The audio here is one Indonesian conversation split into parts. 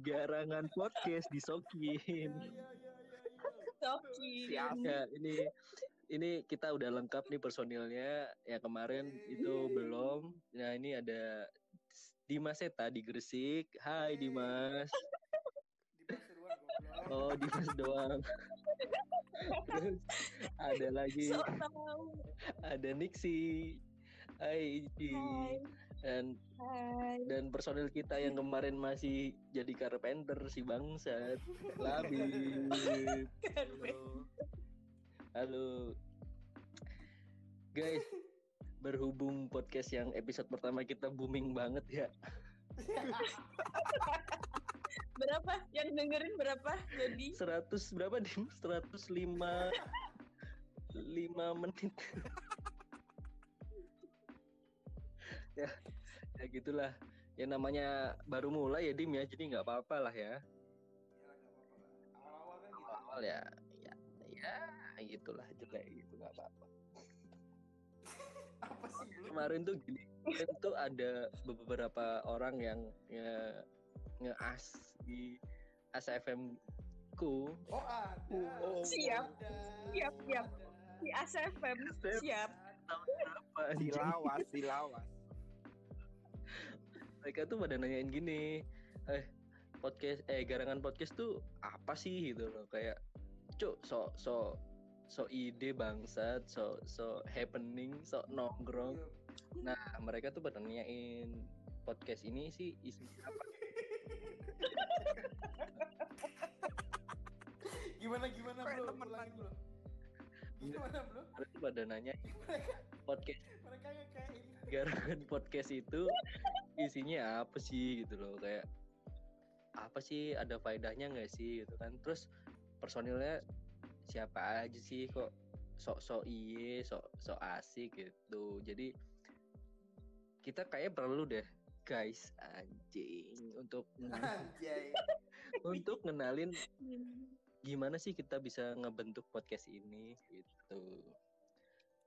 garangan podcast disokin. Siap. Ya, ini ini kita udah lengkap nih personilnya. Ya kemarin itu belum. Nah, ini ada Dimas Eta di Gresik. Hai Dimas. Oh, Dimas doang. Terus ada lagi ada Nixi. Hai Ici. Hai. Dan Hai. dan personil kita yang kemarin masih jadi carpenter si bangsat Labib. Halo. Halo. Guys, berhubung podcast yang episode pertama kita booming banget ya. Berapa? Yang dengerin berapa? Jadi 100 berapa dim? 105 5 menit. Ya, ya gitulah. Ya namanya baru mulai ya Dim ya, jadi nggak apa-apa lah ya. Ya. Awal-awal kan gitu. Awal ya, ya, ya gitulah jelek gitu nggak apa-apa. Apa sih belum? kemarin tuh gini kemarin tuh ada beberapa orang yang nge ngeas di ASFM ku Oh ada. Oh, Siap. Ada. Siap, siap. Di ASFM siap. apa anjing? Mereka tuh pada nanyain gini eh podcast eh garangan podcast tuh apa sih gitu loh kayak cuk so so so ide bangsat so so happening so nongkrong Iya. nah mereka tuh pada nanyain podcast ini sih isinya apa Gimana gimana Kayak bro? lagi. bro. Gimana bro? mereka tuh pada nanya Mereka podcast mereka ngekain. Garangan podcast itu isinya apa sih gitu loh kayak apa sih ada faedahnya nggak sih gitu kan. Terus personilnya siapa aja sih kok sok sok iye sok sok asik gitu. Jadi kita kayak perlu deh guys anjing untuk Anjay. untuk ngenalin gimana sih kita bisa ngebentuk podcast ini gitu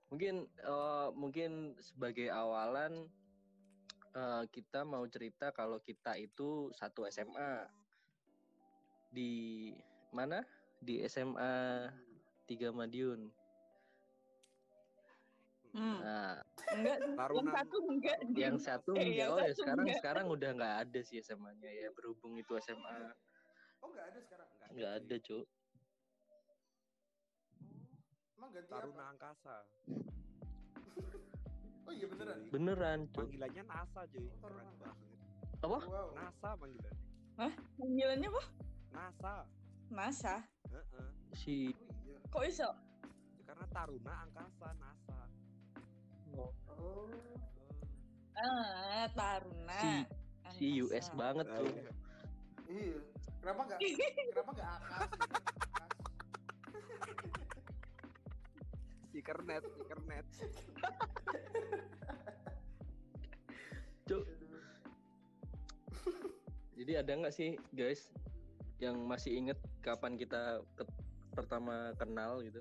mungkin eh, mungkin sebagai awalan eh, kita mau cerita kalau kita itu satu SMA di mana di SMA 3 Madiun Hmm. nah Enggak, yang satu enggak. Yang satu Eh, enggak yang oh ya sekarang enggak. sekarang udah nggak ada sih SMA-nya ya berhubung itu SMA Oh nggak ada sekarang? Enggak nggak ada cuk Emang ganti Taruna apa? angkasa. Oh iya beneran. beneran cuk Panggilannya NASA, cuy. Oh, Keren banget. apa Wow. NASA panggilannya. Panggilannya apa? NASA. NASA. Heeh. si Oh iya. Kok iso? Karena Taruna angkasa NASA. Oh. Oh. Ah, Taruna. si si Angkasa. US banget tuh iya. Iya. Kenapa nggak? kenapa nggak akas? gitu? Akas. Stikernet, stikernet. Cuk. Jadi ada nggak sih guys yang masih inget kapan kita ke- pertama kenal gitu?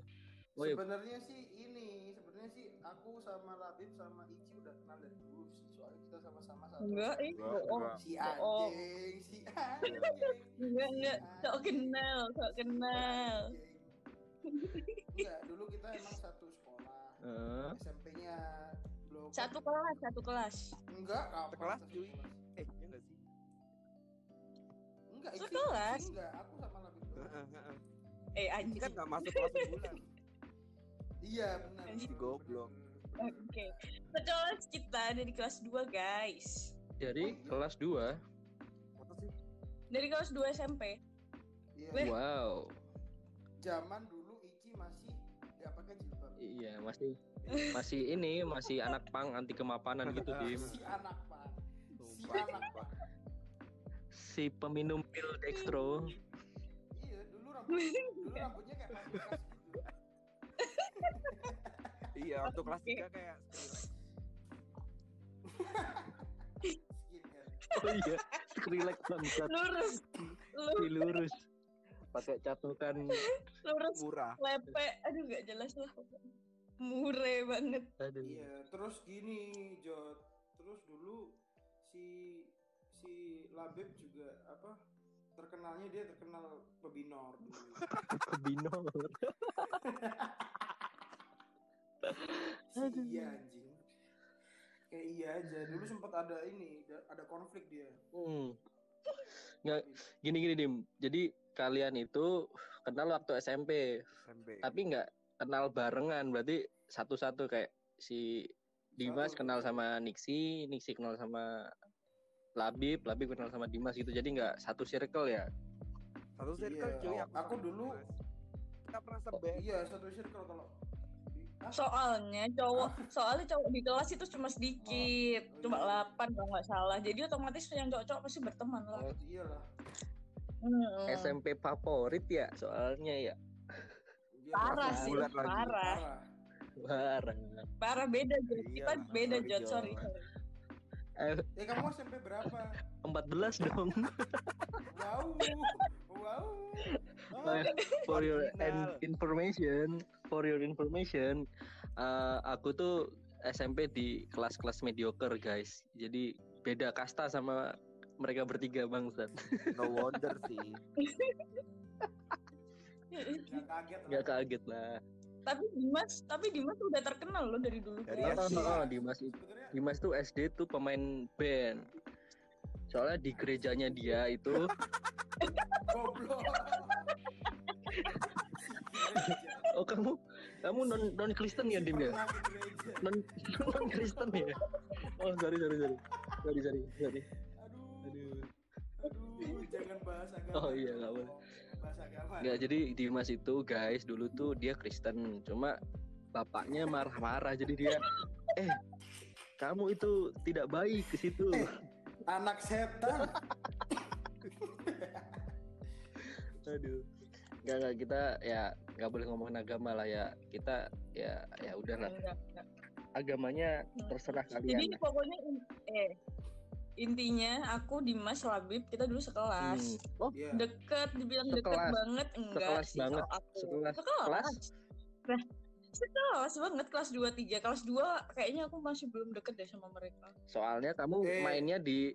Oh iya, Sebenarnya sih ini, sebenarnya sih aku sama Labib sama Ici udah kenal dari dulu sih. Soalnya kita sama-sama satu. Enggak. Enggak, Oh, enggak. Si Oh. anjing, si anjing. Enggak, enggak. Sok kenal, sok kenal. Enggak, dulu kita emang satu sekolah. Eh, SMP-nya belum Satu kelas, satu kelas. Enggak, kapan Sekelas, satu cuy. kelas? Eh, ya enggak sih? Enggak, Sekelas. Ici enggak, aku sama Labib doang. Heeh, heeh. Eh, Ini anjing. kan enggak masuk kelas sebulan. Iya, benar. Anjing. Goblok. Oke. Kelas kita dari kelas 2, guys. dari kelas 2 Apa sih? Dari kelas 2 SMP. Iya. Weh. Wow, Zaman iya masih masih ini masih anak pang anti kemapanan gitu Dim. Si anak pak. Si Sumpah, anak sumpah. Si peminum pil dextro. Iya, dulu rambut dulu rambutnya kayak pamungkas gitu. Iya, waktu kelas 3 kayak Skrillex. Oh iya, relax bangsat, Lurus. Lurus. Pakai catukan lurus. murah. Lepe. Aduh, gak jelas lah. Mure banget. aduh. Iya, terus gini, Jod. Terus dulu si si Labib juga apa terkenalnya dia terkenal pebinor dulu. Binor. Si iya anjing. Kayak iya aja. Dulu sempat ada ini, da- ada konflik dia. Hmm. Nggak, gini gini dim. Jadi kalian itu kenal waktu SMP, SMP. tapi nggak kenal barengan. Berarti satu-satu kayak si Dimas Satu. kenal sama Nixi, Nixi kenal sama Labib, Labib kenal sama Dimas gitu. Jadi nggak satu circle ya. Satu circle Iya. cuy. Aku sama dulu- kita pernah seband. Iya, satu circle kalau Soalnya cowok, soalnya cowok di kelas itu cuma sedikit, Oh, cuma iya. 8 kalau nggak salah. Jadi otomatis yang cowok-cowok pasti berteman lah. Oh, iyalah. Hmm. SMP favorit ya soalnya ya. Parah parah. sih, Bulat lagi. parah. Parah. Bareng. Parah beda Jod. Iya, Kita beda sorry, Jod, sorry. Eh, Eh kamu SMP berapa? 14 dong. Wow. Wow. Oh, ya. for your information, for your information, eh, aku tuh SMP di kelas-kelas mediocre guys. Jadi beda kasta sama mereka bertiga bangsat. No wonder sih. Gak kaget lah. Gak kaget lah. tapi Dimas, tapi Dimas udah terkenal loh dari dulu. Dari Oh, SD. oh, oh, Dimas itu Dimas tuh SD tuh pemain band. Soalnya di gerejanya dia itu goblok. oh kamu kamu non non Kristen ya Dim ya? Non non Kristen ya? Oh sorry sorry sorry sorry sorry sorry. Aduh. Jangan bahas agama. Oh, iya, nggak boleh. Bahas agama. Nggak, jadi Dimas itu guys dulu tuh dia Kristen, cuma bapaknya marah-marah jadi dia eh kamu itu tidak baik ke situ. Anak setan. Aduh. Nggak nggak kita ya nggak boleh ngomongin agama lah ya. Kita ya ya udahlah agamanya terserah. Jadi kalian. lah. pokoknya eh intinya aku Dimas Labib kita dulu sekelas. Hmm. Oh Iya. Deket dibilang deket Sekelas. banget enggak Sekelas sih banget. kalau aku. Sekelas. Sekelas. Kelas? Nah, sekelas banget kelas 2 3. Kelas 2 kayaknya aku masih belum deket deh sama mereka. soalnya kamu Eh. mainnya di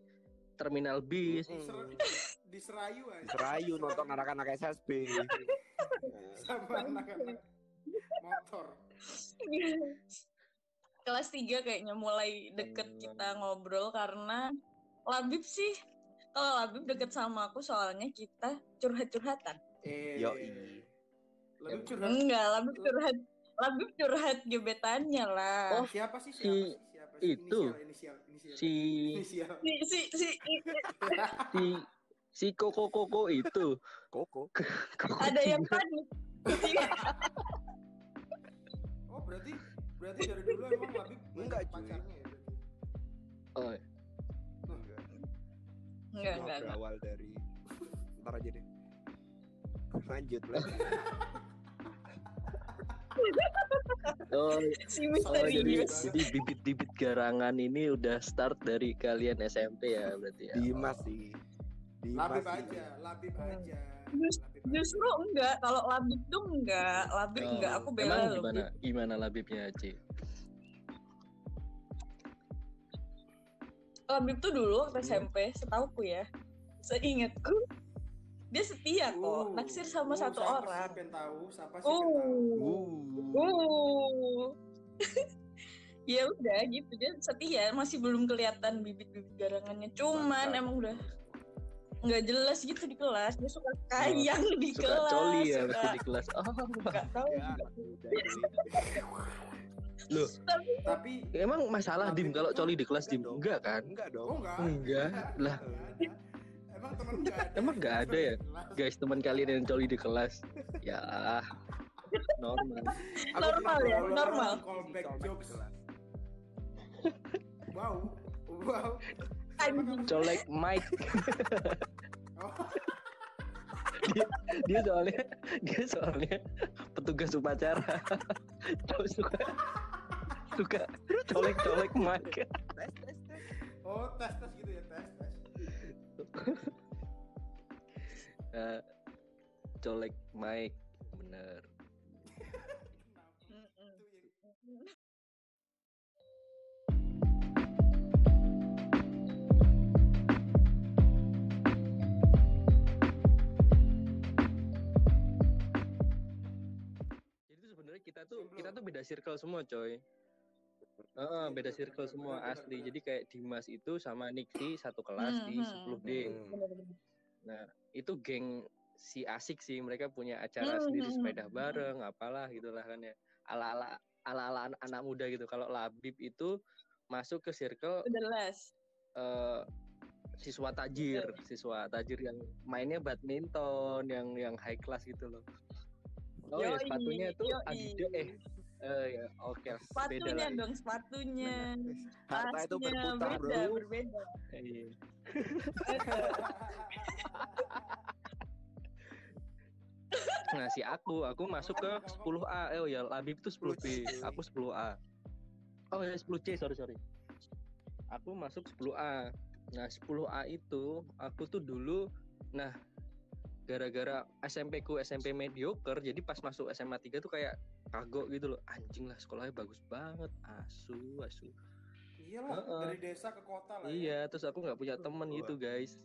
terminal bis. Di, ser- di Serayu aja. Serayu nonton anak-anak SSB. Sama anak-anak motor. kelas 3 kayaknya mulai deket Hmm. kita ngobrol karena Labib sih kalau Labib deket sama aku soalnya kita curhat-curhatan. Eh. Yoi. Lebih curhat. Enggak, Labib curhat Labib curhat gebetannya lah. Oh, siapa sih? Siapa si sih? Siapa sih? itu. Inisial, inisial, inisial. Si Inisial. Si si si si si koko koko itu. Koko. Koko ada yang panik. Oh, berarti berarti dari dulu emang Labib Enggak, pacarnya ya. Oh. Enggak, enggak, dari ntar aja deh. Lanjut lah. oh, Si oh, jadi bibit-bibit garangan ini udah start dari kalian SMP ya berarti ya. Dimas sih. Dimas Labib sih. aja, Labib aja. Just- Labib aja. Justru enggak, kalau Labib tuh enggak. Labib Oh, enggak, aku bela Emang loh. gimana gimana labibnya Ci? Labib tuh dulu waktu SMP, setauku ya. Seingatku dia setia kok, Uh, naksir sama uh, satu siapa orang. Pengen tahu, siapa sih pengen tahu? Uh. Uh. Uh. ya udah gitu dia setia masih belum kelihatan bibit-bibit garangannya cuman Mantap. emang udah nggak jelas gitu di kelas dia suka kayang di Suka kelas coli ya suka di kelas. Oh, nggak tahu Ya. Loh, Tapi emang masalah Dim kalau coli di kelas Dim? Enggak kan? Enggak dong. oh enggak. Enggak. Lah, Enggak ada. Emang temen enggak ada. Emang nggak ada ya? Guys, teman kalian yang coli di kelas. Ya, normal. Normal ya, normal. Callback jokes. Wow. Wow. Colek Mike Oh, dia soalnya dia soalnya petugas upacara. Terus suka suka colek-colek mic. Tes tes tes. Oh, tes tes gitu ya, tes tes. uh, colek mic bener. kita tuh kita tuh beda circle semua coy Heeh, beda circle semua asli jadi kayak Dimas itu sama Nixi satu kelas di Hmm, 10D Hmm. Bener-bener. nah itu geng si asik sih mereka punya acara Hmm, sendiri hmm, sepeda hmm. bareng apalah gitulah kan ya ala ala ala ala anak, anak muda gitu kalau Labib itu masuk ke circle Udah les. eh, siswa tajir, siswa tajir yang mainnya badminton, yang yang high class gitu loh. Oh ya Yoi, sepatunya itu. Adidas eh eh ya oke beda Sepatunya lagi. dong, sepatunya. Harta itu berputar, beda, bro. berbeda. Eh, iya. Nah si aku, aku masuk ke 10A, eh oh ya Labib itu 10B, aku 10A. Oh ya 10C, sorry sorry. Aku masuk 10A. Nah 10A itu aku tuh dulu, nah gara-gara SMP ku SMP mediocre, jadi pas masuk SMA 3 tuh kayak kagok gitu loh, anjing lah sekolahnya bagus banget, asu asu. Iyalah, Heeh. dari desa ke kota lah. ya. Iya, terus aku nggak punya temen gitu guys.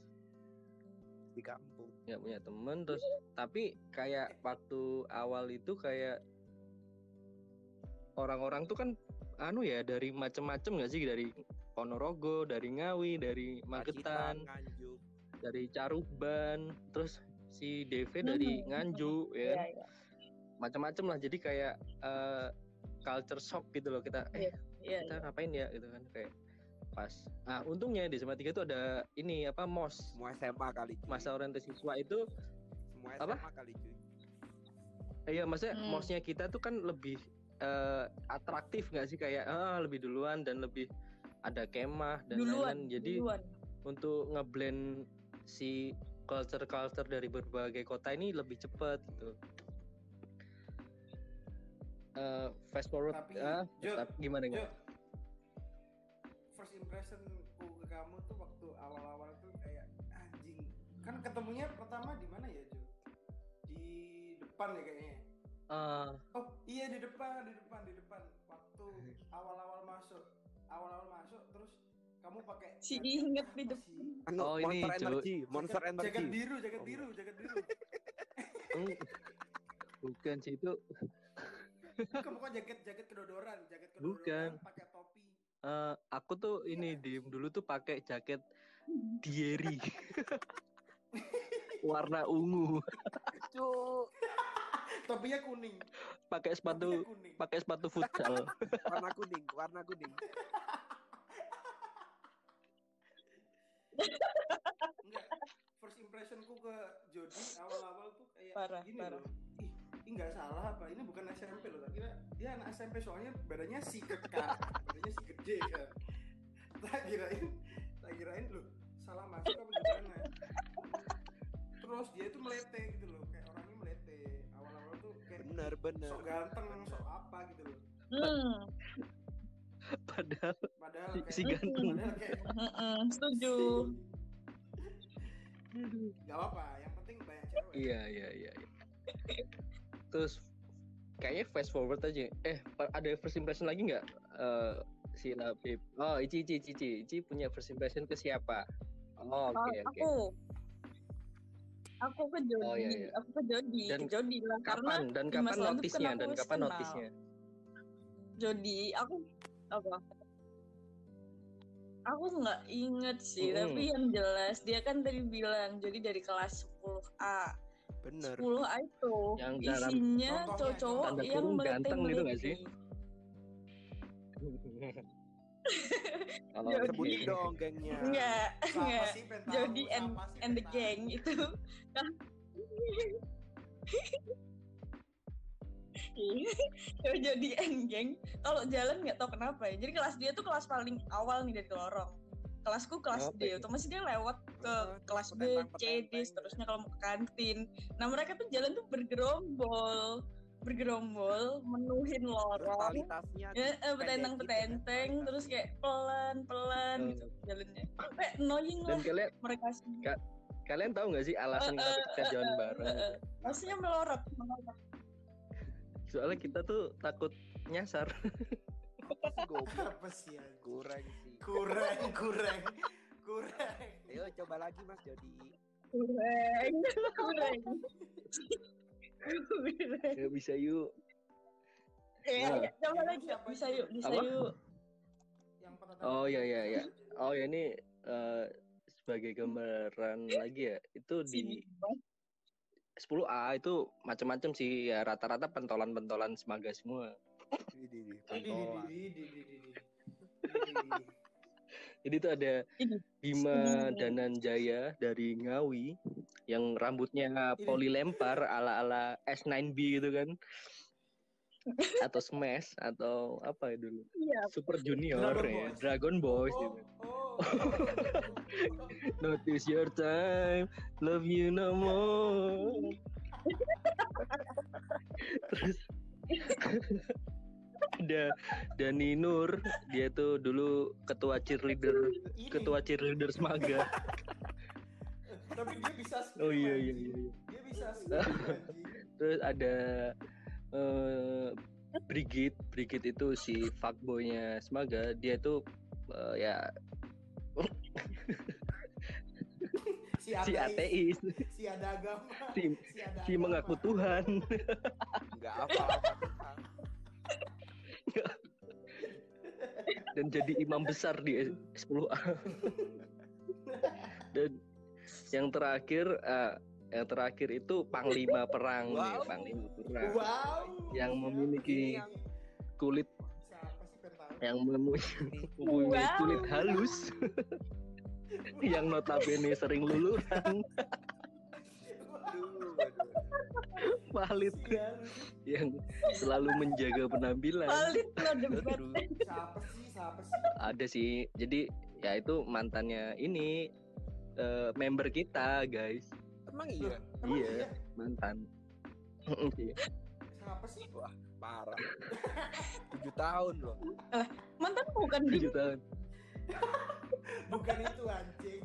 di kampung. nggak punya temen terus tapi kayak waktu awal itu kayak orang-orang tuh kan anu ya dari macem-macem nggak sih dari Ponorogo dari Ngawi dari Magetan dari Caruban terus si DV dari Hmm. Nganjuk Iya, ya iya. Macam-macam lah jadi kayak eh, culture shock gitu loh kita eh Iya, kita ngapain ya gitu kan kayak pas nah untungnya di SMA 3 tuh ada ini apa mos Semua SMA kali. cuy. masa orientasi siswa itu Semua apa? SMA kali cuy. Iya, maksudnya Hmm. mosnya kita tuh kan lebih eh, atraktif nggak sih kayak ah, lebih duluan dan lebih ada kemah dan duluan. lain-lain. Jadi duluan. untuk ngeblend si culture-culture dari berbagai kota ini lebih cepet gitu. Eh, fast forward, Tapi, ah, Jo, tapi gimana Jo, gimana? first impressionku ke kamu tuh waktu awal-awal tuh kayak anjing. Kan ketemunya pertama di mana ya, Jo? Di depan ya kayaknya. Eh, Oh iya di depan, di depan, di depan. Waktu awal-awal masuk, awal-awal masuk, terus kamu pakai Si inget di depan. Anu, Oh, ini, Monster cuy. Energy, Monster Jaket- Energy. Jaket biru, jaket Oh, biru, jaket biru. bukan sih itu. Bukan, bukan jaket jaket kedodoran, jaket kedodoran Bukan. pakai topi. eh, aku tuh ini Iya. diem dulu tuh pakai jaket Dieri warna ungu. Cuk, Topinya kuning. pakai sepatu pakai sepatu futsal warna kuning, warna kuning. Enggak. First impressionku ke Jody awal-awal tuh kayak Parah, gini parah. loh. Ini enggak salah apa? Ini bukan SMP loh. Tak kira dia anak SMP soalnya badannya si ke K, badannya si gede kan. Tak kirain, tak kirain loh salah masuk apa gimana? Terus dia itu melete gitu loh, kayak orangnya melete. Awal-awal tuh kayak Bener, bener. sok ganteng, sok apa gitu loh. Hmm, padahal Padahal si, kayak si ganteng padahal kayak setuju. Gak apa-apa, yang penting banyak cewek. iya iya iya iya. Terus kayaknya fast forward aja. Eh ada first impression lagi nggak? Eh, si Labib oh Ici Ici Ici Ici Ici punya first impression ke siapa? Oh, oke Oh, oke. Aku aku ke Jody, Oh, iya, iya. aku ke Jody, Dan ke Jody lah karena kapan dan di kapan notisnya? dan kapan kenal. notisnya? Jody, aku apa? Aku nggak inget sih, Mm-mm. tapi yang jelas dia kan tadi bilang jadi dari kelas 10A. Bener. 10A itu Yang dalam isinya cowok-cowok yang ganteng gitu nggak melete-melete. sih? oh, Jody. Sebutin dong gengnya. Enggak, Siapa enggak. sih pengen tahu? Jody and Siapa sih and the gang itu Kalau jadi and gang kalau jalan nggak tahu kenapa ya jadi kelas dia tuh kelas paling awal nih dari lorong kelasku kelas Oke. D otomatis dia lewat ke Oh, kelas B, C, D, seterusnya kalau mau ke kantin. Nah mereka tuh jalan tuh bergerombol, bergerombol, menuhin lorong, ya, eh, dipendekin petentang-petenteng, kan, terus kayak pelan-pelan Hmm. gitu jalannya. Kayak annoying dan lah kalian mereka semua. Ka- kalian tahu nggak sih alasan Eh, kenapa eh, kita eh, jalan eh, bareng eh, gitu? eh. Maksudnya melorot, melorot. soalnya kita tuh takut nyasar Apa sih goblok? Apa sih anjing? Kurang sih. Kurang, kurang, kurang. Ayo coba lagi Mas Jody. Kurang, kurang. Nggak bisa yuk Ya, Nah. ya, coba lagi. Bisa itu? yuk, bisa Apa? yuk. Yang Oh iya iya iya. Oh ya ini eh, sebagai gambaran lagi ya. Itu di Sini. 10A itu macam-macam sih ya rata-rata pentolan-pentolan semaga semua. Ini di Di- di- pentolan. Jadi itu ada Ini. Bima Ini. Dananjaya dari Ngawi yang rambutnya poli lempar ala-ala S9B gitu kan. Atau Smash atau apa ya dulu? Iya. Super Junior Dragon ya, Boys. Dragon Boys Oh, gitu. oh. Notice your time, love you no more. Terus ada Dani Nur, dia tuh dulu ketua cheerleader, Ini. ketua cheerleader Semaga. Tapi dia bisa Oh iya iya iya. Dia bisa anjing. Terus ada eh Brigit, Brigit itu si fuckboynya Semaga, dia tuh eh, ya Si si ateis, ateis, si ada agama, si, si ada si agama. mengaku Tuhan. Enggak apa-apa. Dan jadi imam besar di 10A. dan yang terakhir eh, yang terakhir itu panglima perang nih, Wow. panglima perang Wow. yang memiliki yang kulit yang mempunyai mempunyai Wow. kulit halus yang notabene sering luluran aduh, aduh. valid yang selalu menjaga penampilan Valid lo debat. Siapa sih? Siapa sih? ada sih jadi ya itu mantannya ini eh, member kita guys Emang iya? Emang Iya. iya? mantan Iya. Siapa sih? Parah. 7 tahun loh. Mantan bukan di tujuh tahun Bukan itu anjing.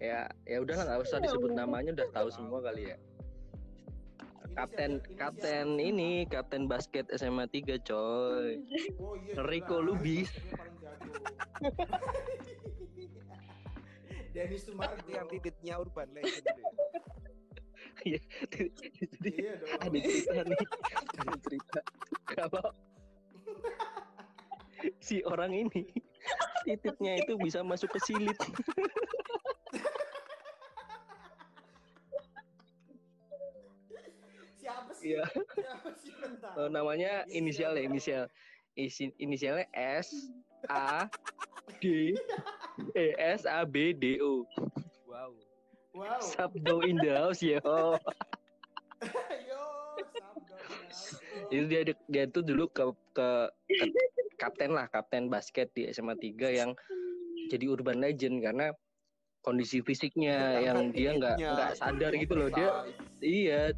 ya ya udahlah nggak usah disebut namanya udah tahu semua kali ya kapten kapten ini kapten basket SMA 3 coy Oh iya. Rico. Lubis. Dia paling jago. Dennis Sumargo. Yang tititnya Urban Legend itu ya. jadi Iya ada cerita nih ada cerita kalau si orang ini titiknya itu bisa masuk ke silit Iya. Eh, namanya inisial ya inisial Isi, inisialnya S A D E S A B D O Wow. Wow. Sabdo in the house yo Yo, Sabdo. itu dia dia tuh dulu ke, ke ke kapten lah kapten basket di SMA 3 yang jadi urban legend karena kondisi fisiknya yang dia nggak nggak sadar gitu loh dia iya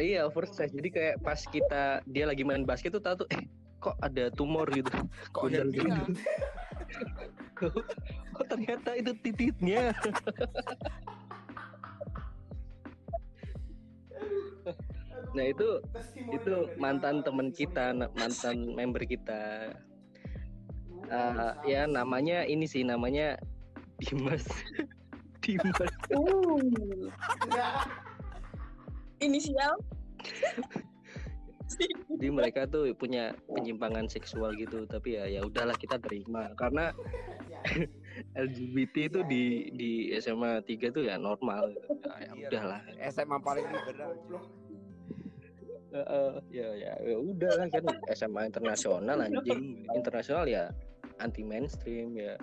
iya oversize jadi kayak pas kita dia lagi main basket tuh tahu tuh eh kok ada tumor gitu Kok Gondal hernia? gitu. oh ternyata itu titiknya nah itu itu mantan Testimoni kita mantan member kita Uh, Eh, ya namanya ini sih namanya Dimas Dimas Uh, Enggak. Inisial. jadi mereka tuh punya penyimpangan seksual gitu tapi ya ya udahlah kita terima. Karena Ya, LGBT itu di di SMA 3 tuh ya normal. Ya, ya udahlah. SMA paling liberal. eh, ya ya ya udah lah kan SMA internasional anjing. Internasional ya anti mainstream ya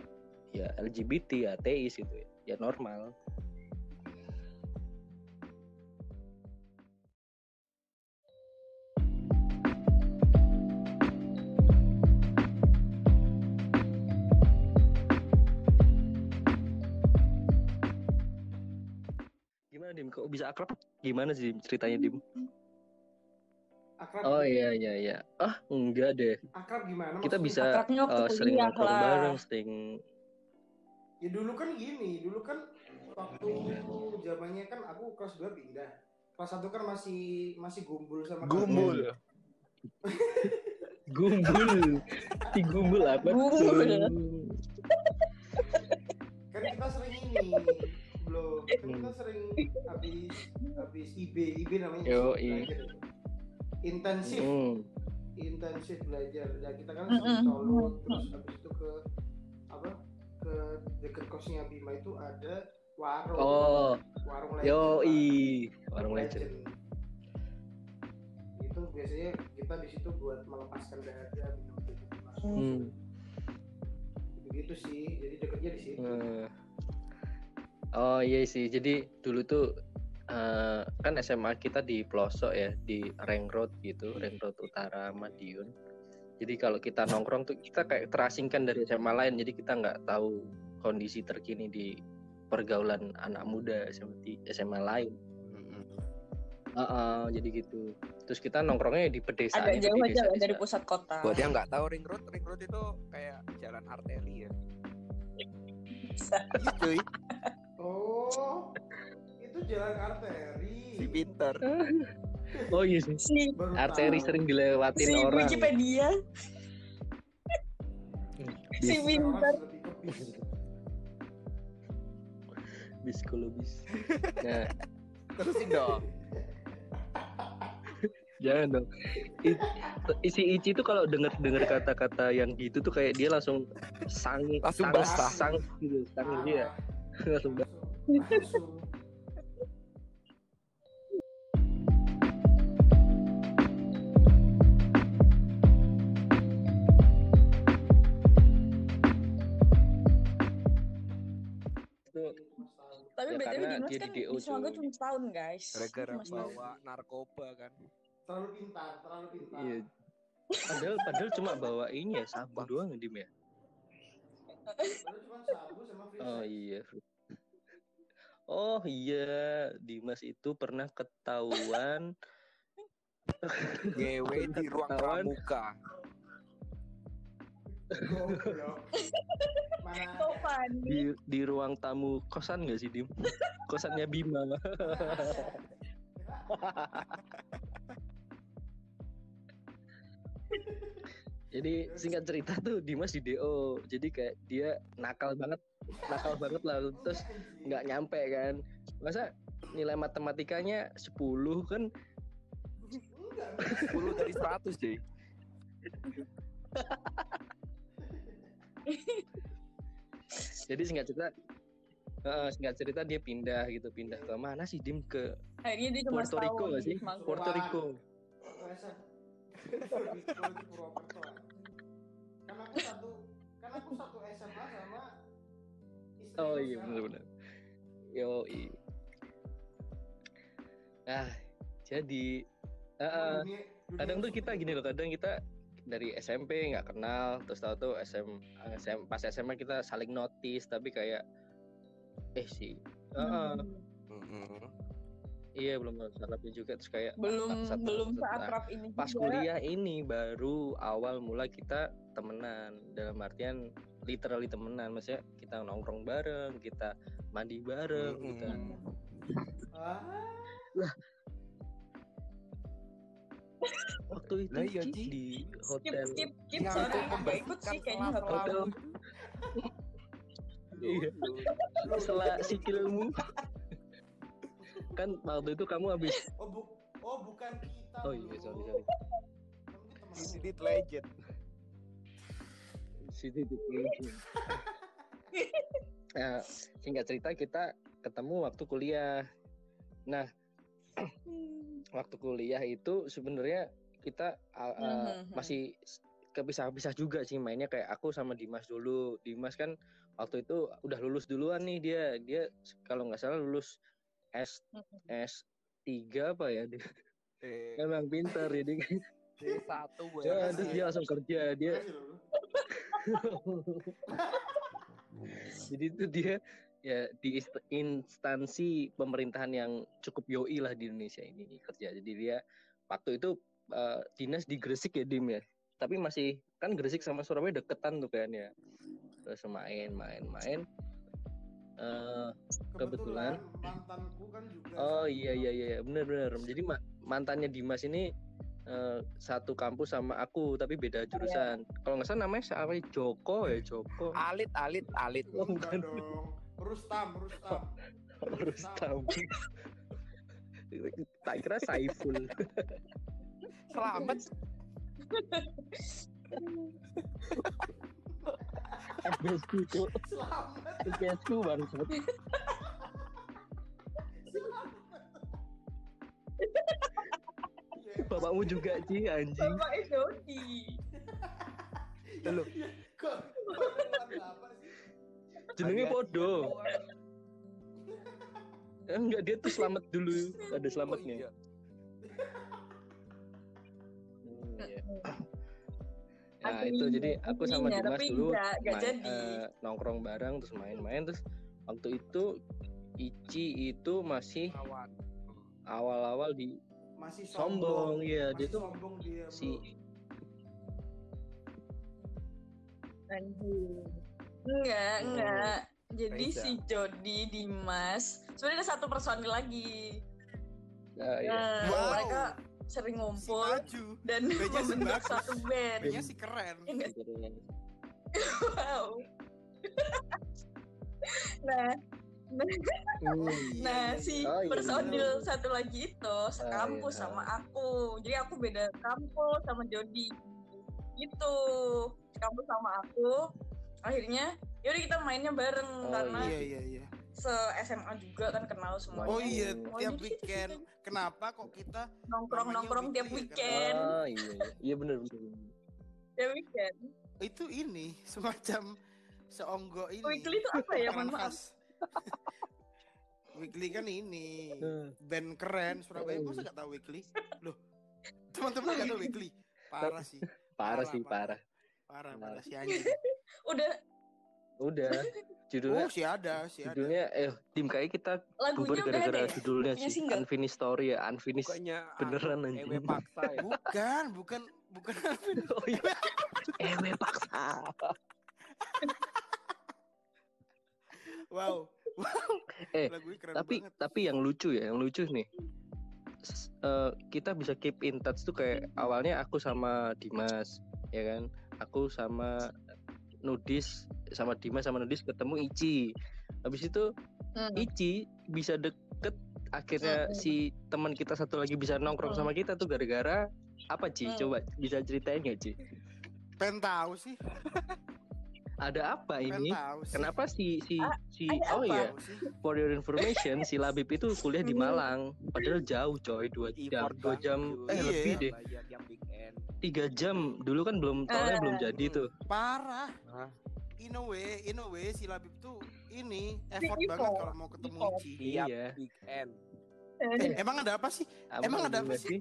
ya LGBT ya ateis gitu ya, ya normal bisa akrab gimana sih ceritanya dim Akrab. oh iya iya iya ah enggak deh Akrab gimana? kita maksudnya? bisa Akrabnya waktu eh, sering nongkrong lah. bareng sering Ya dulu kan gini, dulu kan waktu zamannya kan aku kelas 2 pindah. Kelas 1 kan masih masih gumbul sama Gumbul. gumbul si gumbul apa Gumbul. Kan kita sering ini belum. Kan kita sering habis habis IB, IB namanya. Yo, belajar. intensif Hmm. intensif belajar ya kita kan sering solo terus habis itu ke apa ke deket kosnya Bima itu ada warung Oh, warung legend yo i, warung legend. itu biasanya kita di situ buat melepaskan dahaga minum masuk Hmm. begitu sih jadi deketnya di situ Eh. Oh iya sih, jadi dulu tuh eh, kan SMA kita di pelosok ya, di Ring Road gitu, Ring Road Utara Madiun. Jadi kalau kita nongkrong tuh kita kayak terasingkan dari SMA lain, jadi kita nggak tahu kondisi terkini di pergaulan anak muda seperti SMA lain. Heeh, jadi gitu. Terus kita nongkrongnya di pedesaan. Agak ya, jauh aja dari pusat kota. Buat yang nggak tahu ring road, ring road itu kayak jalan arteri ya. Iya, cuy. oh itu jalan arteri Si pinter. Oh iya sih. Si, Arteri tahu. sering dilewatin si orang. Wikipedia, si tipe bis. kalau bis. Nah, Terusin dong. Jangan dong. I, isi Ici itu kalau denger denger kata-kata yang gitu tuh kayak dia langsung sang Langsung sang, basah. sang gitu, sang dia Parah. langsung basah. Tapi Ya, BTW karena Dimas dia kan di DO, cuma setahun guys. Gara-gara bawa narkoba kan. terlalu pintar terlalu pintar Iya. Padahal padahal cuma bawa ini ya sabu doang ya, Dim ya. Padahal cuma sabu sama free Oh iya. Oh iya, Dimas itu pernah ketahuan GW di ruang pramuka. Mana di di ruang tamu kosan nggak sih Dim? Kosannya Bima. Jadi singkat cerita tuh Dimas di DO. Jadi kayak dia nakal banget, nakal banget lah terus nggak nyampe kan. Masa nilai matematikanya 10 kan Enggak. 10 dari 100 cuy. jadi singkat cerita eh, singkat cerita dia pindah gitu pindah ke mana sih Dim ke Akhirnya dia cuma Puerto Rico nggak sih di Semanggi. Puerto Rico. Kan aku satu kan aku satu SMA sama oh iya benar-benar yo ah jadi eh, eh, Dunia- dunia kadang tuh kita gini loh kadang kita dari SMP nggak kenal terus tahu tuh SM, SM pas SMA kita saling notice tapi kayak eh sih eh, eh, Hmm. Iya belum akrabnya juga terus kayak Belum satu- belum satu- seakrab ini pas juga. kuliah ini baru awal mula kita temenan. Dalam artian literally temenan maksudnya kita nongkrong bareng kita mandi bareng kita Mm-mm. Ah, waktu itu Lah iya, Ci, di skip hotel. Skip skip Ya, sorry. nggak ikut sih kayaknya nggak Hotel. terlalu iya. Setelah sikilmu kan waktu itu kamu habis Oh, bu oh bukan kita. oh iya sorry sorry. Di legend. Siti Diklincing. nah singkat cerita kita ketemu waktu kuliah. Nah waktu kuliah itu sebenarnya kita uh, uh, masih kepisah-pisah juga sih mainnya. Kayak aku sama Dimas dulu. Dimas kan waktu itu udah lulus duluan nih. Dia dia kalau nggak salah lulus S S 3 apa ya? Dia Eh, emang pintar jadi D1 gue. ya, terus dia langsung kerja dia. Jadi itu dia ya di instansi pemerintahan yang cukup yoi lah di Indonesia ini kerja. Jadi dia waktu itu eh, dinas di Gresik ya Dim ya. Tapi masih kan Gresik sama Surabaya deketan tuh kan ya. Terus main main main Eh, Kebetulan. mantanku kan juga oh iya iya iya benar benar jadi ma- mantannya Dimas ini eh, satu kampus sama aku tapi beda jurusan kalau nggak salah namanya siapa? Joko ya Joko Alit, alit, alit. Oh, Enggak bukan. dong. Rustam, Rustam. Rustam tak kira Saiful Selamat. FBSku cuk Selamat. FBSku baru bapakmu juga sih anjing. Bapak Jody. Lu. Kok kok jenenge podo. enggak dia tuh selamat dulu. Ada selamatnya. Oh, iya. Hmm, iya. Aku Nah itu ingin- jadi aku sama inginnya, Dimas dulu enggak, enggak main- jadi. eh, nongkrong bareng terus main-main terus waktu itu Ici itu masih awal-awal di Masih sombong sombong. ya dia Masih tuh sombong dia, Bro. si Anjing. Enggak, Oh. enggak. Jadi Reza. si Jody, Dimas, sebenarnya ada satu personil lagi. ah, iya. Nah, Wow. mereka sering Si ngumpul maju. dan si membentuk satu band. Bandnya sih keren. Ya nggak? Wow. nah, nah si Oh, iya, personil satu lagi itu sekampus iya. sama aku. Jadi aku beda kampus sama Jody. Gitu. Sekampus sama aku. Akhirnya yaudah kita mainnya bareng Oh, karena Iya iya iya. Se SMA juga kan kenal semuanya. Oh iya Oh, tiap weekend. Kenapa kok kita nongkrong nongkrong tiap weekly ya, weekend. Ah iya iya. Iya benar benar. Tiap weekend. itu ini semacam seonggok ini. Weekly itu apa ya? Mohon maaf. weekly kan ini Eh, band keren Surabaya Oh. masa gak tahu weekly? Loh, teman-teman gak tahu weekly? Parah sih, Parah sih Parah, parah. parah parah si anjing. Udah Udah. Oh Judulnya si ada, si ada. judulnya eh tim kayak kita bubar gara-gara ya? judulnya sih single? unfinished story ya unfinished Bukannya beneran anjing. Ewe paksa ya. Bukan, bukan, bukan. oh iya ewe paksa wow, wow. Eh, tapi banget. tapi yang lucu ya yang lucu nih s- eh, kita bisa keep in touch tuh kayak awalnya aku sama Dimas ya kan aku sama Nudis sama Dimas sama Nudis ketemu Ici habis itu Hmm. Ici bisa deket akhirnya Hmm. si teman kita satu lagi bisa nongkrong Hmm. sama kita tuh gara-gara apa Ci Hmm. coba bisa ceritain nggak Ci Pengen tahu sih, ada apa ini kenapa si si Ah, si ada oh apa? iya sih. for your information si Labib itu kuliah di Hmm. Malang padahal jauh coy dua jam dua banget, jam eh Iya. lebih deh tiga jam dulu kan belum tahunnya Ah. belum jadi tuh Parah. Hah? In a way, in a way si Labib tuh ini Si effort banget kalau mau ketemu. Ici. Tiap Iya. weekend. Eh, emang ada apa sih? Emang ada apa nggak sih?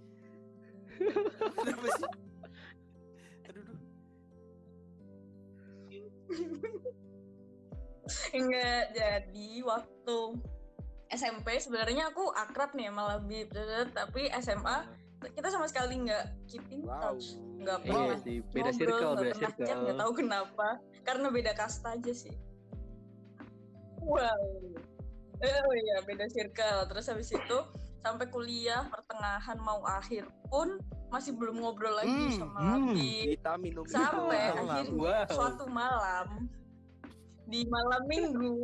Ada apa sih? Enggak, jadi waktu SMP sebenarnya aku akrab nih sama Labib, tapi SMA kita sama sekali nggak keep in Wow. touch, nggak iya pernah sih beda ngobrol, circle beda pernah chat, circle nggak tahu kenapa, karena beda kasta aja sih. Wow. Oh iya, beda circle. Terus habis itu sampai kuliah pertengahan mau akhir pun masih belum ngobrol lagi Hmm, sama hmm. Labib. Kita minum sampai Wow. akhirnya Wow. suatu malam di malam minggu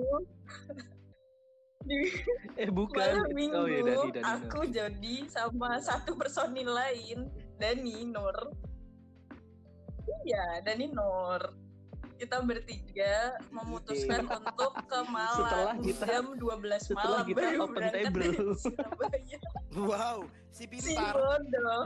di eh bukan malam minggu oh iya Dani Dani aku jadi sama satu personil lain Dani Nur iya Dani Nur kita bertiga memutuskan untuk ke Setelah Malang kita- jam 12 setelah malam. kita baru open berangkat table. dari Surabaya. Wow, si si pintar. bodoh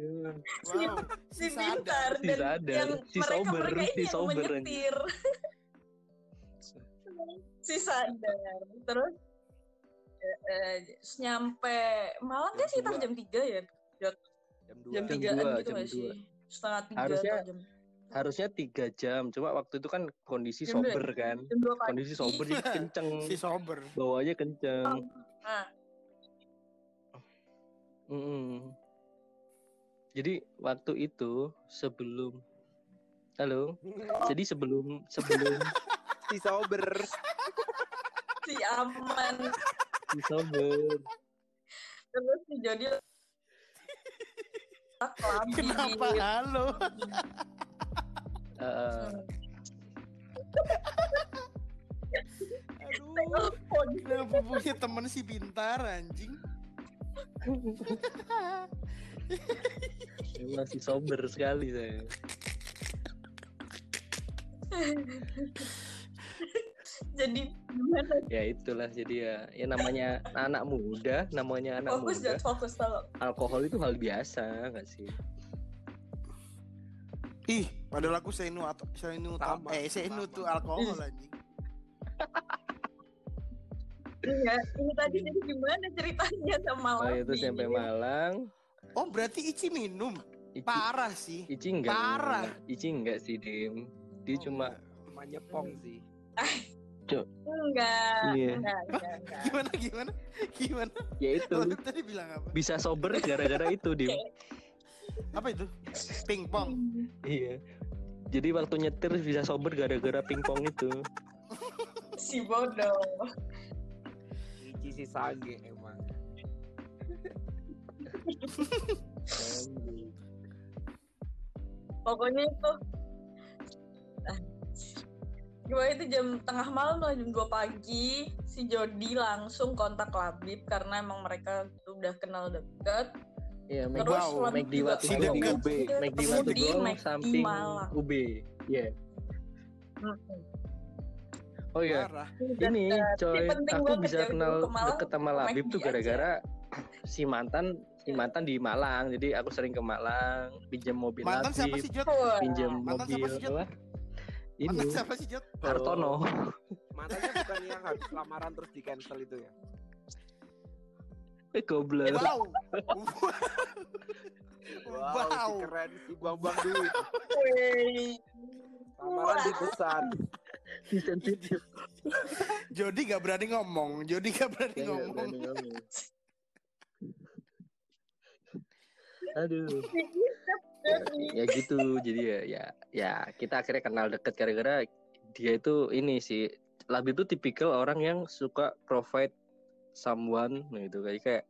Wow, si si pintar Si dan sadar, yang si mereka sober, mereka ini si yang sober, menyetir. Si sadar. Terus eh, eh, nyampe Malang kan Jam sekitar jam 3 ya? Jam jam Jam tigaan dua, gitu jam nggak sih? dua. Setengah tiga Harusnya atau jam harusnya tiga jam cuma waktu itu kan kondisi Jam dua. sober kan jam dua kondisi sober jadi kenceng Si sober. bawanya kenceng nah Mm-mm. jadi waktu itu sebelum halo jadi sebelum sebelum si sober. si aman si sober terus si Jody Kenapa halo? eh, Aduh, kenapa punya temen si pintar anjing? masih sober sekali saya Jadi gimana? ya itulah jadi ya ya namanya anak muda namanya anak Fokus muda fokus tolong. alkohol itu hal biasa nggak sih Ih, padahal aku senu atau senu Sama, eh senu tuh alkohol anjing. Iya, ini tadi jadi gimana ceritanya sama oh itu sampai Malang Oh, berarti Ici minum. Ici, Parah sih. Ici enggak Parah. Ici enggak sih Dim dia Oh, cuma Cuma nyepong sih. Enggak, Iya. enggak, enggak, enggak. Gimana gimana? Gimana? ya itu tadi bilang apa? bisa sober gara-gara itu Dim Apa itu? Pingpong. iya jadi waktu nyetir bisa sober gara-gara pingpong itu Si bodoh. Ici si sage emang. Pokoknya itu Ah. Gimana itu jam tengah malam lah jam 2 pagi si Jody langsung kontak Labib karena emang mereka udah kenal deket Iya, terus Wow, Labib juga waktu Si deket. Ketemu waktu di samping Malang. UB. Iya. Mm-mm. Oh iya, Parah. ini coy, penting aku banget bisa ya, kenal deket sama Labib tuh gara-gara si mantan si mantan di Malang. Jadi aku sering ke Malang, pinjam mobil Mantan siapa Labib, sih, Jot? Wah. pinjam Mantan siapa mobil sih, Jot? Ini Mantan siapa sih, Jot? Hartono. Mantannya bukan yang habis lamaran terus di cancel itu ya. Eh goblok. Wow. Wow, Wow. si keren si buang-buang duit. Wey. Lamaran di pesan. Sensitif. Jody gak berani ngomong. Jody gak berani Saya nggak ngomong. berani ngomong. Aduh. Ya gitu jadi ya ya ya kita akhirnya kenal deket gara-gara dia itu ini sih Labib itu tipikal orang yang suka provide someone gitu kayak kayak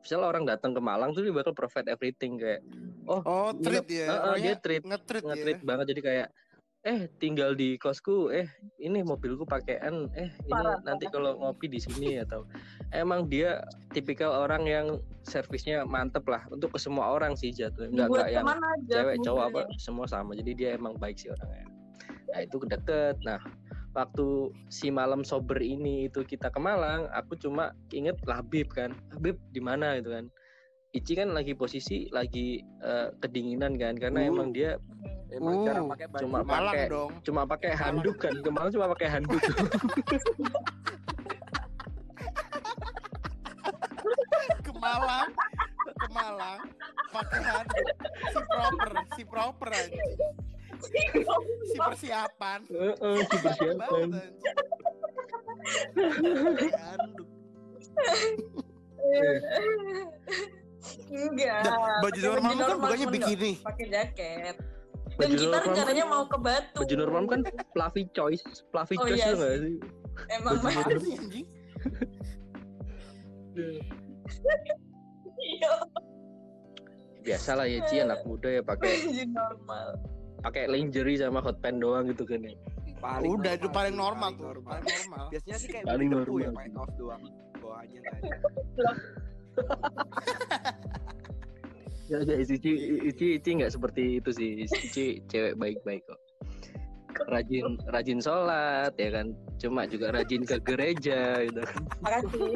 misalnya orang datang ke Malang tuh dia bakal provide everything kayak Oh, treat ya. Heeh, dia Orangnya treat nge-treat ya. nge-treat banget jadi kayak eh tinggal di kosku eh ini mobilku pakaian eh ini Parah, nanti kalau ngopi di sini atau emang dia tipikal orang yang servisnya mantep lah untuk ke semua orang sih jatuh nggak Buat nggak yang aja cewek cowok apa mobilnya. semua sama. Jadi dia emang baik sih orangnya. Nah itu deket. Nah waktu si malam sober ini itu kita ke Malang aku cuma inget Labib kan. Labib di mana gitu kan Ici kan lagi posisi lagi eh, kedinginan kan karena Uh. emang dia Emang Uh, cara pakai baju. cuma Malang pakai dong. cuma pakai handuk kan kemarin cuma pakai handuk Ke Malang. Ke Malang. Pakai handuk. Si proper. Si proper aja. Si persiapan. Heeh, si persiapan handuk. Enggak. Nah, baju normal kan bukannya bikini. Pakai jaket. Dan baju kita normal rencananya kan, mau ke Batu. baju normal kan fluffy choice fluffy Oh, choice iya tuh nggak sih. Emang mah. Sih, anjing? Iya, biasa lah ya Ci anak muda ya pakai baju normal. pakai lingerie sama hot pants doang gitu kan ya Paling Udah itu paling normal tuh. normal. Paling normal. Biasanya sih kayak Paling ya normal. pakai kaos doang. Bawahnya nggak ada. Ya, ya Ici, Ici, Ici nggak seperti itu sih. Ici cewek baik-baik kok. Rajin, rajin sholat ya kan. Cuma juga rajin ke gereja gitu. kan. Makasih.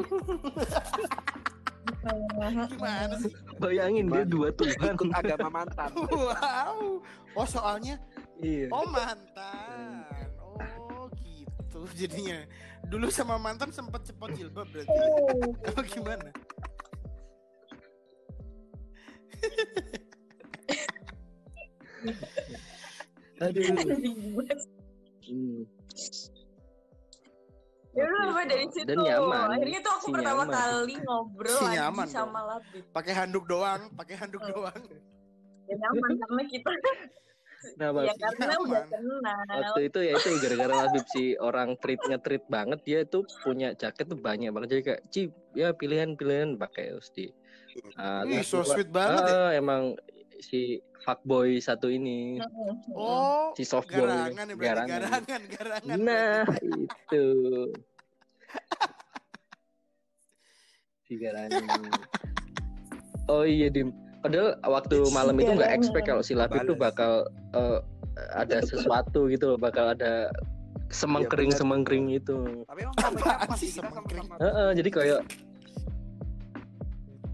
Gimana sih? Bayangin dia dua Tuhan. Ikut agama mantan. Wow. Oh soalnya Iya. oh mantan. Oh gitu jadinya. Dulu sama mantan sempet cepot jilbab berarti. Oh, gimana? Aduh. Hmm. Ya udah sampai dari situ. Dan nyaman. Akhirnya tuh aku Si pertama nyaman. kali ngobrol Si lagi nyaman sama. Labib. Pakai handuk doang, pakai handuk Oh. doang. Ya nyaman karena kita Nah, ya karena nyaman. udah kenal. waktu itu ya itu gara-gara Labib si orang treat nge-treat banget dia tuh punya jaket tuh banyak banget jadi kayak Ci ya pilihan-pilihan pakai terus di Ah, Ih, so gua- sweet banget ya. Ah, emang si fuckboy satu ini Oh, si soft boy garangan ya berarti garangan, garangan. nah berarti. itu si garangan Oh iya dim. Padahal waktu malam itu nggak Iya, expect kalau si Labib tuh Bales. bakal eh, ada sesuatu gitu loh, bakal ada semengkring benar. semengkring itu. Tapi emang sama jadi kayak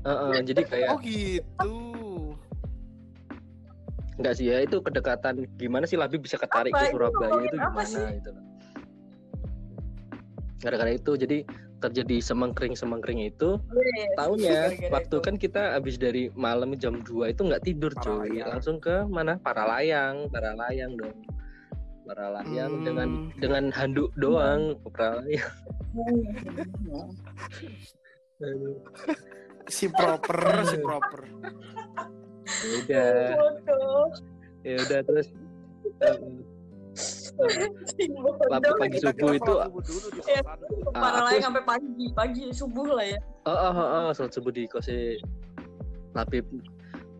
Heeh, jadi kayak Oh gitu. Enggak sih ya itu kedekatan gimana sih Labib bisa ketarik Apa? ke Itu Surabaya itu apa gimana sih? gitu loh. Gara-gara itu jadi terjadi semengkring semengkring itu Yes. tahunya Gara-gara waktu itu. kan kita habis dari malam jam 2 itu nggak tidur cuy langsung ke mana Paralayang Paralayang dong Paralayang Hmm. dengan dengan handuk doang Paralayang Aduh. Si proper, si proper. ya udah ya udah terus eh, Lap- pagi subuh itu Iya. Ah, Parah lain sampai pagi, pagi subuh lah ya. oh oh oh, oh sholat subuh di kose Labib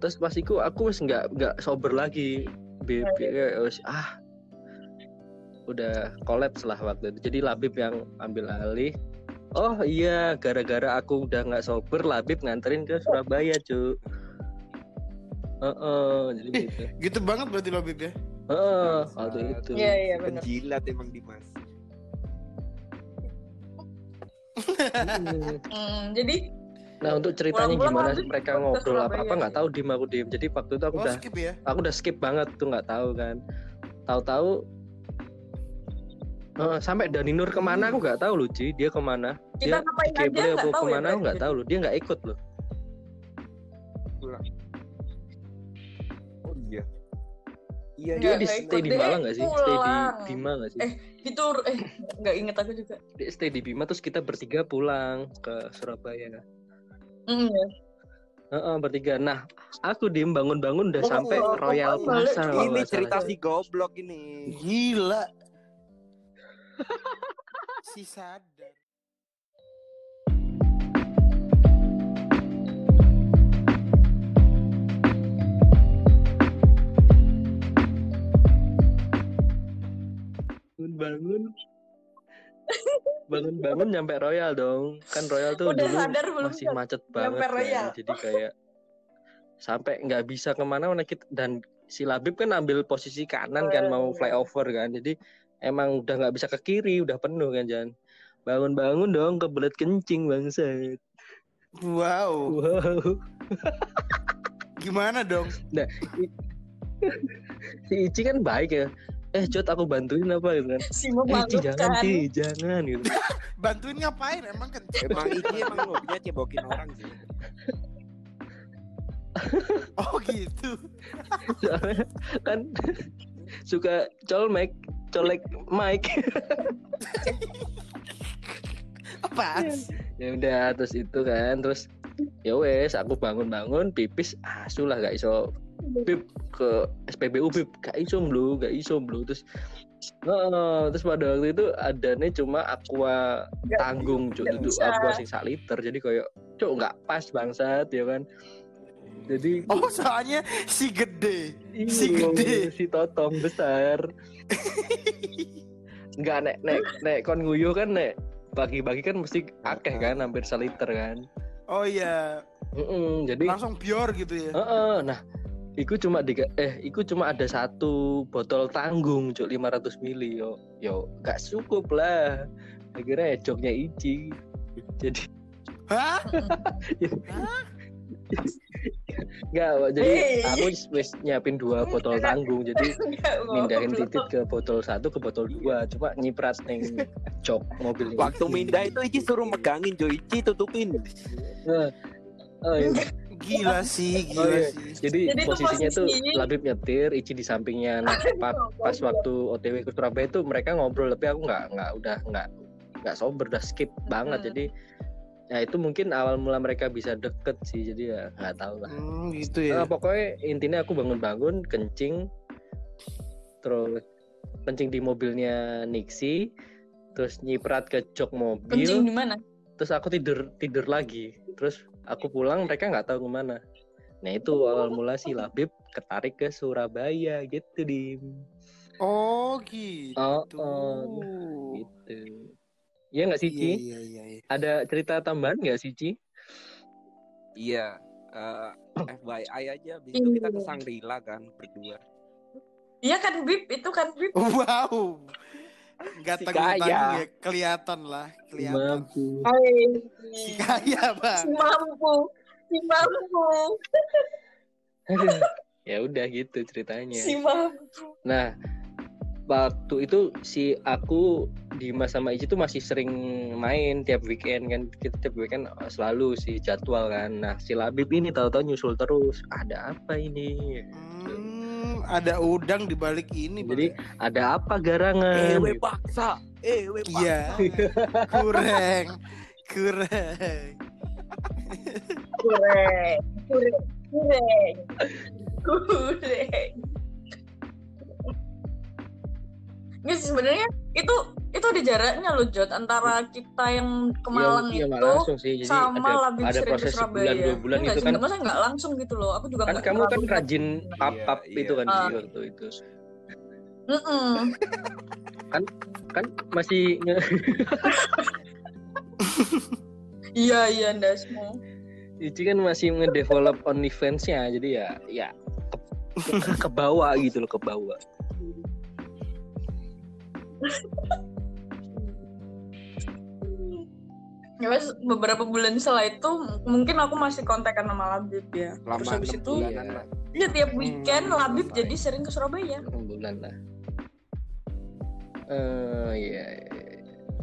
terus pas iku aku wis nggak nggak sober lagi Beb, ya, wis, ah udah kolaps lah waktu itu jadi Labib yang ambil alih oh iya gara-gara aku udah nggak sober Labib nganterin ke Surabaya cu Heeh, jadi Ih. gitu. Gitu banget berarti lo Bib ya. Bangsat. waktu itu. Iya, iya benar. Penjilat emang Dimas. Hmm. Hmm, jadi Nah untuk ceritanya Pulang-pulang gimana Labib mereka ke ngobrol apa apa nggak tahu dim aku dim. Jadi waktu itu aku Oh udah skip ya. aku udah skip banget tuh nggak tahu kan tahu-tahu eh, sampai Dani Nur ke mana aku nggak tahu loh Ci dia ke mana kita dia ngapain di aja Keble nggak apa ya. ke mana aku nggak tahu loh dia nggak ikut loh Iya, Nggak, dia iya. di stay di Malang nggak sih stay di. Bima nggak sih Eh. Itu eh nggak inget aku juga. dia stay di Bima terus kita bertiga pulang ke Surabaya Hmm, ya. Heeh, bertiga nah aku dim bangun-bangun udah Oh, sampai oh, Royal oh, Plaza kalau Ini cerita si goblok ini. Gila. si sadar. Bangun bangun-bangun nyampe Royal dong kan Royal tuh Udah dulu sadar belum masih macet Nyampe banget kan. Royal. jadi kayak sampai nggak bisa ke mana-mana kita dan si Labib kan ambil posisi kanan kan mau flyover kan jadi emang udah nggak bisa ke kiri udah penuh kan Jan bangun-bangun dong kebelet kencing bangsat Wow. wow Gimana dong? si Ici kan baik ya eh Jod aku bantuin apa gitu kan Si eh Ici jangan. Ci jangan gitu Bantuin ngapain? Emang kan Emang ini emang hobinya cebokin orang sih. Oh gitu. soalnya kan suka colmek colek mic Apaan? Iya. sih? ya udah terus itu kan terus ya wes aku bangun-bangun pipis asu lah gak iso bib ke SPBU bib gak iso blu gak iso blu terus Heeh, terus pada waktu itu adanya cuma aqua Nggak tanggung cuk. Itu aqua sing sak liter. Jadi kayak cuk nggak pas bangsat ya kan? Jadi Oh soalnya si gede. Iya, si gede. si totong besar. Nggak nek nek nek kon nguyuh kan nek bagi-bagi kan mesti akeh kan hampir seliter kan? Oh iya. Mm-mm, jadi Langsung pure gitu ya. Heeh, nah iku cuma di eh iku cuma ada satu botol tanggung cuk 500 mili yo. Yo gak cukup lah. Akhirnya joknya Ici. Jadi Hah? nggak jadi Hei. aku wis- nyiapin dua botol tanggung. Jadi mindahin titit ke botol satu ke botol dua. Cuma nyiprat neng jok mobilnya Waktu mindah itu Ici suruh megangin Jo. Ici tutupin. Oh, iya. Gila sih, Oh, gila iya. sih. jadi, Jadi itu posisinya tuh posisi- Labib nyetir Ici di sampingnya nah pa- pas waktu OTW ke Surabaya itu mereka ngobrol tapi aku nggak nggak udah nggak nggak sober udah skip banget Hmm. jadi ya itu mungkin awal mula mereka bisa deket sih jadi ya nggak tahu lah Hmm, gitu ya. Nah, pokoknya intinya aku bangun-bangun kencing terus kencing di mobilnya Nixie terus nyiprat ke jok mobil Kencing di mana? terus aku tidur tidur lagi terus aku pulang mereka nggak tahu ke mana nah itu awal mula si Labib ketarik ke Surabaya gitu dim Oh gitu. oh, oh, gitu ya nggak sih Ci Iya, iya, iya, iya. ada cerita tambahan nggak sih Ci Iya. Eh, FYI aja, itu kita ke Iya. Sangrila kan berdua. Iya kan Bib, itu kan Bib. Wow. Enggak Si kaya. ya, kelihatan lah, kelihatan. Mampu. Hai. Si kaya, Bang. Si mampu. Si mampu. ya udah gitu ceritanya. Si mampu. Nah, waktu itu si aku Dimas sama Ici tuh masih sering main tiap weekend kan kita tiap weekend selalu si jadwal kan. Nah, si Labib ini tahu-tahu nyusul terus. Ada apa ini? Hmm, ada udang di balik ini, Jadi Bang. ada apa garangan? Ewe paksa, ewe paksa. Iya. kurang. Kurang. Kureng. Kureng. Kureng. Kureng. Nggak sih, sebenarnya itu itu ada jaraknya loh Jod antara kita yang ke Malang Iya, iya, itu langsung sih. Jadi sama ada, Labib ada ke proses Surabaya. sebulan dua bulan Enggak itu kan. nggak, maksudnya nggak langsung gitu loh. Aku juga Kan kamu kan rajin pap-pap Iya, itu kan iya. Ci, waktu itu. Mm-mm. Kan masih nge- Iya iya ndasmu. Ici kan masih ngedevelop OnlyFans-nya jadi ya ya ke, ke bawah gitu loh ke bawah. Ya wes beberapa bulan setelah itu mungkin aku masih kontekan sama Labib ya. Lama Terus habis itu iya. ya tiap Hmm, weekend Labib lumayan. jadi sering ke Surabaya. enam bulan lah. Eh iya.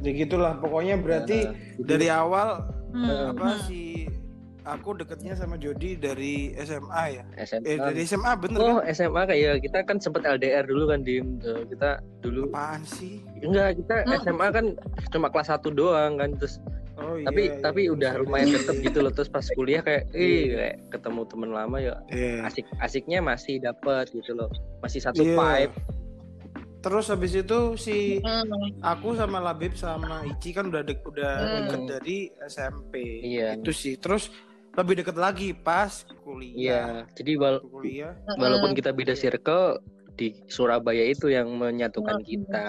Ya gitulah, pokoknya berarti Nah, dari awal Hmm, apa hmm. si aku deketnya sama Jody dari SMA ya. SMA. Eh dari SMA bener Oh kan? SMA kayak kita kan sempat LDR dulu kan dim Eh, kita dulu Apaan sih? enggak kita Hmm. SMA kan cuma kelas 1 doang kan terus Oh iya. tapi iya, tapi iya, udah sorry. lumayan deket gitu loh terus pas kuliah kayak ih Iya. kayak ketemu temen lama ya Iya. asik asiknya masih dapet gitu loh masih satu Iya. vibe Terus habis itu si aku sama Labib sama Ici kan udah dek, udah Hmm. deket dari SMP. Iya. Itu sih. Terus lebih deket lagi pas iya kuliah. jadi wal Kuliah. walaupun kita beda circle di Surabaya itu yang menyatukan Hmm. kita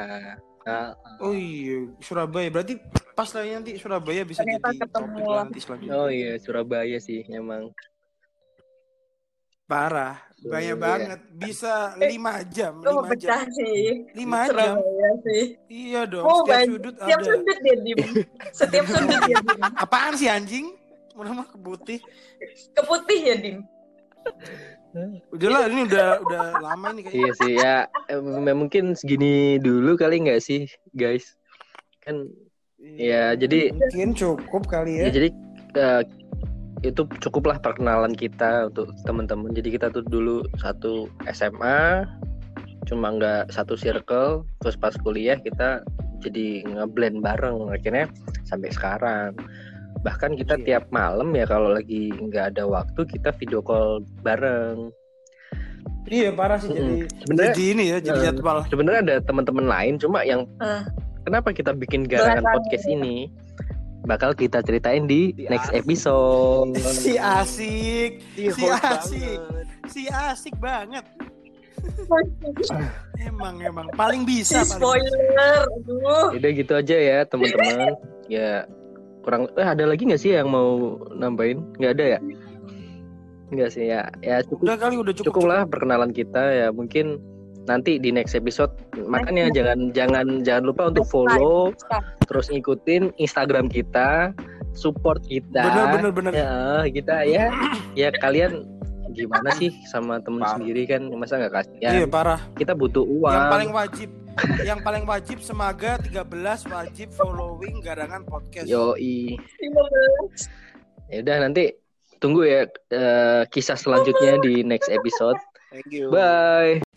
Nah, Oh iya, Surabaya. Berarti pas lah nanti Surabaya bisa Ternyata jadi ketemu topik nanti selanjutnya. oh iya Surabaya sih emang Parah, banyak Iya. banget. Bisa Eh, lima jam, Lu lima pecah jam. sih. Lima jam. Surabaya sih. Iya dong, Oh, setiap sudut Setiap ada. sudut dia dim. Setiap sudut dia dim. Apaan sih anjing? Mana mah keputih. Keputih ya dim. Udah lah, ini udah udah lama ini kayaknya. iya sih ya mungkin segini dulu kali nggak sih guys kan Iya, ya, jadi- mungkin cukup kali ya. ya jadi eh, itu cukuplah perkenalan kita untuk teman-teman jadi kita tuh dulu satu SMA cuma nggak satu circle terus pas kuliah kita jadi ngeblend bareng akhirnya sampai sekarang bahkan kita Iya. tiap malam ya kalau lagi nggak ada waktu kita video call bareng Iya parah sih jadi sebenarnya jadi ini ya jadi eh, jadwal. sebenarnya ada teman-teman lain cuma yang Eh. kenapa kita bikin garangan podcast ini bakal kita ceritain di Di next asik. episode Si asik, Di Si host asik. banget. si asik banget. Si Emang emang paling bisa. paling bisa. spoiler. Aduh. Udah gitu aja ya teman-teman. ya kurang eh ada lagi nggak sih yang mau nambahin? Nggak ada ya? Nggak sih ya. Ya cukup Udah kali udah cukup. cukup lah perkenalan kita ya mungkin nanti di next episode makanya jangan jangan jangan lupa untuk follow terus ngikutin Instagram kita support kita Bener bener bener. ya kita ya ya kalian gimana sih sama temen Parah. sendiri kan masa nggak Iya kasihan parah. kita butuh uang Yang paling wajib yang paling wajib Semaga 13 wajib following garangan podcast. yoi 15. ya udah nanti tunggu ya eh, kisah selanjutnya di next episode Thank you. bye